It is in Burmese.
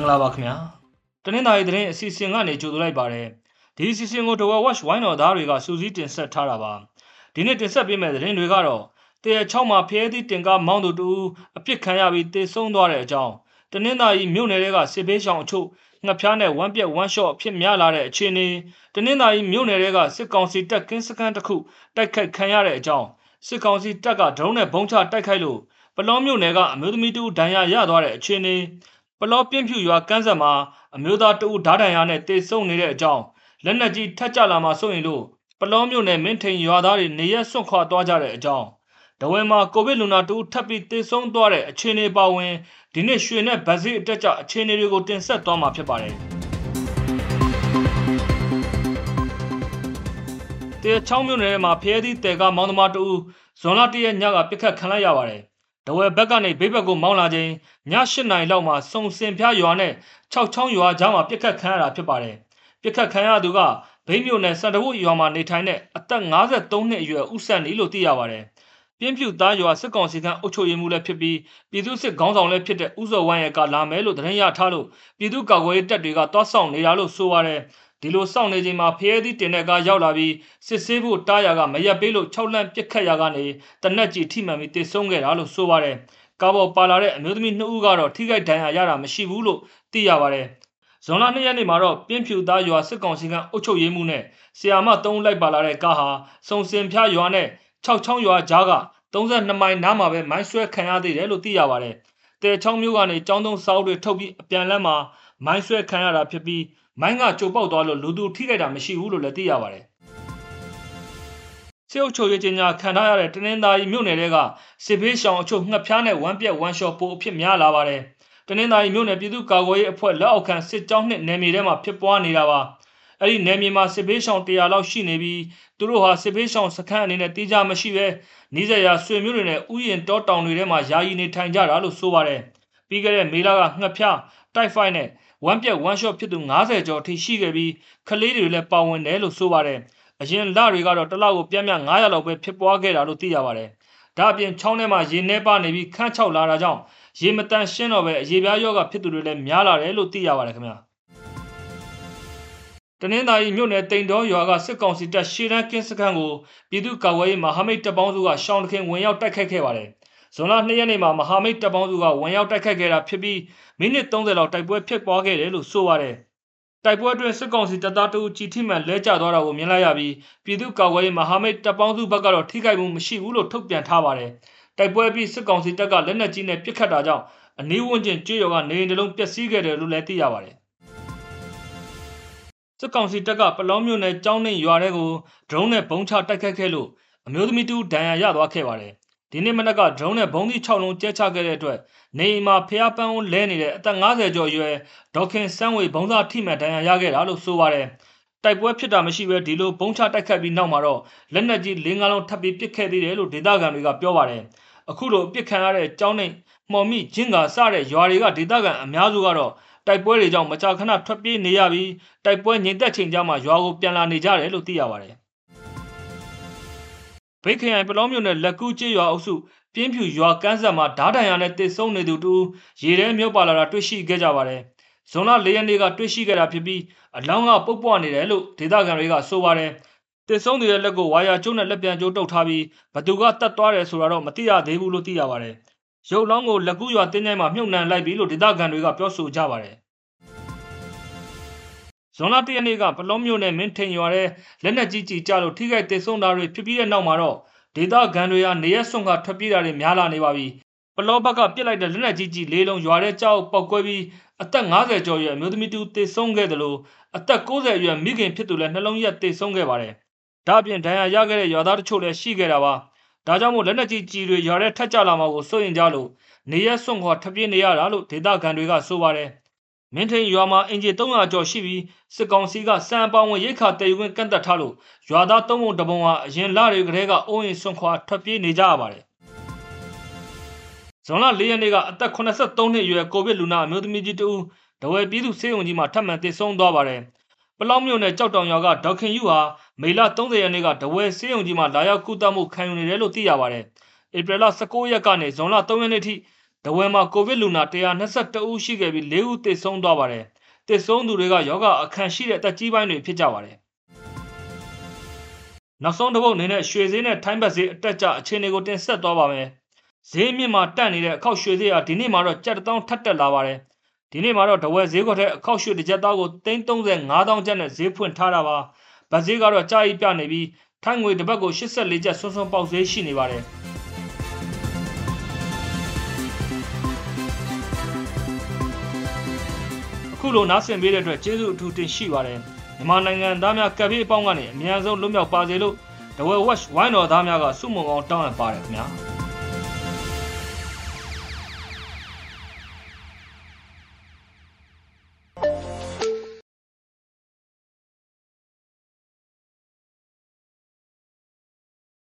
္ဂလာပါခင်ဗျာတနင်္သာရီသတင်းအစီအစဉ်ကနေကြိုဆိုလိုက်ပါတယ်ဒီအစီအစဉ်ကို Tower Watch ဝိုင်းတော်သားတွေကစူးစီးတင်ဆက်ထားတာပါဒီနေ့တင်ဆက်ပေးမယ့်သတင်းတွေကတော့တရချောင်းမှာဖျဲသည့်တင်ကားမောင်းသူတူအပြစ်ခံရပြီးတေဆုံးသွားတဲ့အကြောင်းတနင်္သာရီမြို့နယ်တွေကစစ်ဘေးရှောင်အချို့ငှက်ဖျားနဲ့ဝမ်းပြက်ဝမ်းလျှော့ဖြစ်များလာတဲ့အခြေအနေတနင်္သာရီမြို့နယ်တွေကစစ်ကောင်စီတပ်ကင်းစခန်းတစ်ခုတိုက်ခိုက်ခံရတဲ့အကြောင်းစစ်ကောင်စီတပ်ကဒရုန်းနဲ့ဘုံချတိုက်ခိုက်လို့ပလောမြို့နယ်ကအမျိုးသမီးတူဒဏ်ရာရသွားတဲ့အခြေအနေ ပလောပြင်းဖြူရွာကန်းဆက်မှာအမျိုးသားတဦးဓားဒဏ်ရာနဲ့တေဆုံးနေတဲ့အကြောင်းလက်နက်ကြီးထက်ကြလာမှဆိုရင်လို့ပလောမြို့နယ်မင်းထိန်ရွာသားတွေနေရက်စွန့်ခွာသွားကြတဲ့အကြောင်းတဝဲမှာကိုဗစ်လူနာတူထပ်ပြီးတေဆုံးသွားတဲ့အခြေအနေပါဝင်ဒီနေ့ရွှေနဲ့ဗတ်စီအတက်ကြအခြေအနေတွေကိုတင်ဆက်သွားမှာဖြစ်ပါတယ်တေချောင်းမြို့နယ်မှာဖျဲသီးတဲကမောင်းသမားတူဇွန်လတရက်ညကပြစ်ခတ်ခံလိုက်ရပါတယ်။ တဝဲဘက်ကနေဘေးဘက်ကိုမောင်းလာချိန်ည၈နာရီလောက်မှာစုံစင်ဖျားရွာနဲ့၆ချောင်းရွာကြားမှာပြစ်ခတ်ခံရတာဖြစ်ပါတယ်။ပြစ်ခတ်ခံရသူကဘိန်းမြို့နယ်စံတဝုတ်ရွာမှာနေထိုင်တဲ့အသက်53နှစ်အရွယ်ဦးဆန်နီလို့သိရပါတယ်။ပြင်းဖြူသားရွာစစ်ကောင်စီကအုပ်ချုပ်ရေးမှူးလည်းဖြစ်ပြီးပြည်သူစစ်ခေါင်းဆောင်လည်းဖြစ်တဲ့ဦးစောဝမ်းရဲ့ကလာမယ်လို့သတင်းရထားလို့ပြည်သူ့ကာကွယ်ရေးတပ်တွေကတောက်ဆောင်နေတာလို့ဆိုပါတယ်။ ဒီလိုစောင့်နေချိန်မှာဖျဲသီးတင်တဲ့ကားရောက်လာပြီးစစ်ဆေးဖို့တားရာကမရက်ပေးလို့၆လန့်ပြစ်ခတ်ရာကနေတနက်ကြီးထိမှန်ပြီးတေဆုံးခဲ့တာလို့ဆိုပါတယ်။ကားပေါ်ပါလာတဲ့အမျိုးသမီးနှစ်ဦးကတော့ထိခိုက်ဒဏ်ရာရတာမရှိဘူးလို့သိရပါတယ်။ဇွန်လ2ရက်နေ့မှာတော့ပြင်းဖြူသားရွာစစ်ကောင်စီကအုပ်ချုပ်ရေးမှုနဲ့ဆီယာမ3လိုက်ပါလာတဲ့ကားဟာစုံစင်ဖျားရွာနဲ့6ချောင်းရွာကြားက32မိုင်နားမှာပဲမိုင်းဆွဲခံရသေးတယ်လို့သိရပါတယ်။တဲချောင်းမျိုးကနေចောင်းသုံးစောက်တွေထုတ်ပြီးအပြန်လမ်းမှာမိုင်းဆွဲခံရတာဖြစ်ပြီး မိုင်းကကြိုပေါက်သွားလို့လူသူထိခိုက်တာမရှိဘူးလို့လည်းသိရပါတယ်စေအုပ်ချုပ်ရေးကြီးညာခံထားရတဲ့တနင်္သာရီမြို့နယ်တွေကစစ်ဘေးရှောင်အချို့ငှက်ဖျားနဲ့ဝမ်းပြက်ဝမ်းလျှော်ပိုအဖြစ်များလာပါတယ်။တနင်္သာရီမြို့နယ်ပြည်သူ့ကာကွယ်ရေးအဖွဲ့လက်အောက်ခံစစ်ကြောင်းနှစ်နယ်မြေထဲမှာဖြစ်ပွားနေတာပါ။အဲ့ဒီနယ်မြေမှာစစ်ဘေးရှောင်100လောက်ရှိနေပြီးသူတို့ဟာစစ်ဘေးရှောင်စခန်းအနေနဲ့တေးကြမရှိပဲနီးစပ်ရာဆွေမျိုးတွေနဲ့ဥယျင်တောတောင်တွေထဲမှာယာယီနေထိုင်ကြတာလို့ဆိုပါတယ်။ပြီးခဲ့တဲ့မေလကငှက်ဖျားတိုက်ဖိုက်နဲ့ ဝမ်းပြက်ဝမ်းလျှော့ဖြစ်သူ90ကျော်ထိရှိခဲ့ပြီးကလေးတွေလည်းပါဝင်တယ်လို့ဆိုပါတယ်။အရင်လတွေကတော့တစ်လောက်ကိုပြင်းပြ900လောက်ပဲဖြစ်ပွားခဲ့တာလို့သိရပါတယ်။ဒါအပြင်ချောင်းထဲမှာရေနှဲပါနေပြီးခန့်ချောက်လာတာကြောင့်ရေမတန်ရှင်းတော့ပဲရေပြားရောဂါဖြစ်သူတွေလည်းများလာတယ်လို့သိရပါတယ်ခင်ဗျာ။တနင်္သာရီမြို့နယ်တိန်တော်ရွာကစစ်ကောင်စီတပ်ရှေ့တန်းကင်းစခန်းကိုပြည်သူ့ကာကွယ်ရေးမဟာမိတ်တပ်ပေါင်းစုကရှောင်းတခင်ဝင်ရောက်တိုက်ခိုက်ခဲ့ပါတယ်။ ဇွန်လ2ရက်နေ့မှာမဟာမိတ်တပ်ပေါင်းစုကဝင်ရောက်တိုက်ခတ်ခဲ့တာဖြစ်ပြီးမိနစ်30လောက်တိုက်ပွဲဖြစ်ပွားခဲ့တယ်လို့ဆိုပါတယ်။တိုက်ပွဲအတွင်းစစ်ကောင်စီတပ်သားတို့ကြီးထိမှန်လဲကျသွားတာကိုမြင်လိုက်ရပြီးပြည်သူ့ကာကွယ်ရေးမဟာမိတ်တပ်ပေါင်းစုဘက်ကတော့ထိခိုက်မှုမရှိဘူးလို့ထုတ်ပြန်ထားပါတယ်။တိုက်ပွဲပြီးစစ်ကောင်စီတပ်ကလက်နက်ကြီးနဲ့ပစ်ခတ်တာကြောင့်အနည်းဝန်းကျင်ကျွေးရောကနေအိမ်တလုံးပျက်စီးခဲ့တယ်လို့လည်းသိရပါတယ်။စစ်ကောင်စီတပ်ကပလောင်းမြို့နယ်ကျောင်းနှင်းရွာထဲကိုဒရုန်းနဲ့ဘုံချတိုက်ခတ်ခဲ့လို့အမျိုးသမီးတူဒဏ်ရာရသွားခဲ့ပါတယ် ဒီနေ့မနက်က ဒရုန်းနဲ့ဘုံသီး6လုံးကျဲချခဲ့တဲ့အတွက် နေအိမ်မှာဖျားပန်းဝလဲနေတဲ့ အသက်50ကျော်အရွယ် ဒေါခင်စန်းဝေဘုံသားထိမှန် ဒဏ်ရာရခဲ့တာလို့ ဆိုပါတယ်။တိုက်ပွဲဖြစ်တာမရှိဘဲ ဒီလိုဘုံချတိုက်ခတ်ပြီးနောက်မှာတော့ လက်နက်ကြီး ၄၅ လုံး ထပ်ပြီး ပစ်ခဲ့သေးတယ်လို့ ဒေသခံတွေက ပြောပါတယ်။အခုလိုပစ်ခံရတဲ့ ကျောင်းနဲ့မှော်မိ ဂျင်းကစတဲ့ ရွာတွေက ဒေသခံအများစုကတော့ တိုက်ပွဲတွေကြောင့် မကြာခဏ ထွက်ပြေးနေရပြီး တိုက်ပွဲငြိမ်သက်ချိန်ကျမှ ရွာကို ပြန်လာနေကြတယ်လို့ သိရပါတယ် ဗိတ်ခရိုင်ပလောမြို့နယ်လက်ကူးကျေးရွာအုပ်စုပြင်းဖြူရွာကန်းဆက်မှာဓားတန်ရနဲ့တစ်ဆုံးနေသူတူရေထဲမြုပ်ပါလာတာတွေ့ရှိခဲ့ကြပါတယ်။ဇွန်လ၄ရက်နေ့ကတွေ့ရှိခဲ့တာဖြစ်ပြီးအလောင်းကပုတ်ပွားနေတယ်လို့ဒေသခံတွေကဆိုပါတယ်။တစ်ဆုံးနေတဲ့လက်ကိုဝါယာကျုံးနဲ့လက်ပြန်ကျိုးတုပ်ထားပြီးဘသူကတတ်သွားတယ်ဆိုတာတော့မသိရသေးဘူးလို့သိရပါတယ်။ရုပ်လောင်းကိုလက်ကူးရွာတင်းကျိုင်းမှာမြုပ်နှံလိုက်ပြီလို့ဒေသခံတွေကပြောဆိုကြပါတယ် ဇွန်လ၁ရက်နေ့ကပလောမြို့နယ်မင်းထိန်ရွာထဲလက်နက်ကြီးကြီးကြလို့ထိခိုက်ဒေဆုံးတာတွေဖြစ်ပြီးတဲ့နောက်မှာတော့ဒေသခံတွေဟာနေရက်စွန့်ကထွက်ပြေးတာတွေများလာနေပါပြီ။ပလောဘက်ကပြစ်လိုက်တဲ့လက်နက်ကြီးကြီးလေးလုံးရွာထဲကြောက်ပောက်ကွဲပြီးအသက်50ကျော်ရွယ်အမျိုးသမီးတူတေဆုံးခဲ့တယ်လို့အသက်60အရွယ်မိခင်ဖြစ်သူလည်းနှလုံးရက်တေဆုံးခဲ့ပါတယ်။ဒါ့အပြင်ဒဏ်ရာရခဲ့တဲ့ရွာသားတချို့လည်းရှိခဲ့တာပါ။ဒါကြောင့်မို့လက်နက်ကြီးကြီးတွေရွာထဲထက်ကြလာမှာကိုစိုးရင်ကြလို့နေရက်စွန့်ခွာထွက်ပြေးနေရတာလို့ဒေသခံတွေကဆိုပါတယ်။ မင်းထိန်ရွာမှာအင်ဂျီ300ကျော်ရှိပြီးစစ်ကောင်စီကစံပေါင်းဝင်ရိတ်ခါတည်ယူခွင့်ကန့်သက်ထားလို့ရွာသားသုံးပုံတပုံဟာအရင်လတွေကတည်းကအိုးအိမ်ဆွန့်ခွာထွက်ပြေးနေကြရပါတယ်။ဇွန်လ၄ရက်နေ့ကအသက်83နှစ်အရွယ်ကိုဗစ်လူနာအမျိုးသမီးကြီးတူတဝဲပြည်သူစေယုံကြီးမှာထပ်မံသေဆုံးသွားပါတယ်။ပလောင်မြို့နယ်ကြောက်တောင်ရွာကဒေါခင်ယူဟာမေလ30ရက်နေ့ကတဝဲစေယုံကြီးမှာလာရောက်ကုသမှုခံယူနေတယ်လို့သိရပါတယ်။ဧပြီလ19ရက်ကနေဇွန်လ3ရက်နေ့ထိ။ တဝယ်မှာကိုဗစ်လူနာ122ဦးရှိခဲ့ပြီး4ဦးသေဆုံးသွားပါတယ်။သေဆုံးသူတွေကယောဂအခန့်ရှိတဲ့တက်ကြီးပိုင်းတွေဖြစ်ကြပါတယ်။နောက်ဆုံးတစ်ပုတ်အနေနဲ့ရွှေဈေးနဲ့ထိုင်းဘတ်ဈေးအတက်ကြအခြေအနေကိုတင်ဆက်သွားပါမယ်။ဈေးမြင့်မှာတက်နေတဲ့အခောက်ရွှေဈေးဟာဒီနေ့မှာတော့ကြက်တောင်းထပ်တက်လာပါတယ်။ဒီနေ့မှာတော့တဝယ်ဈေးကွက်ထက်အခောက်ရွှေတစ်ကြက်သားကို335,000ကျပ်နဲ့ဈေးဖွင့်ထားတာပါ။ဗတ်ဈေးကတော့ကြာကြီးပြနေပြီးထိုင်းငွေတစ်ပတ်ကို84ကျပ်ဆွန်းဆွန်းပေါက်ဈေးရှိနေပါတယ်။ ခုလိုနားဆင်ပေးတဲ့အတွက်ကျေးဇူးအထူးတင်ရှိပါတယ်မြန်မာနိုင်ငံသားများကပ်ပြီးအပေါင်းကနေအများဆုံးလွတ်မြောက်ပါစေလို့ဒဝဲဝက်ဝိုင်းတော်သားများကစုမုံအောင်တောင်းအပ်ပါတယ်ခင်ဗျာ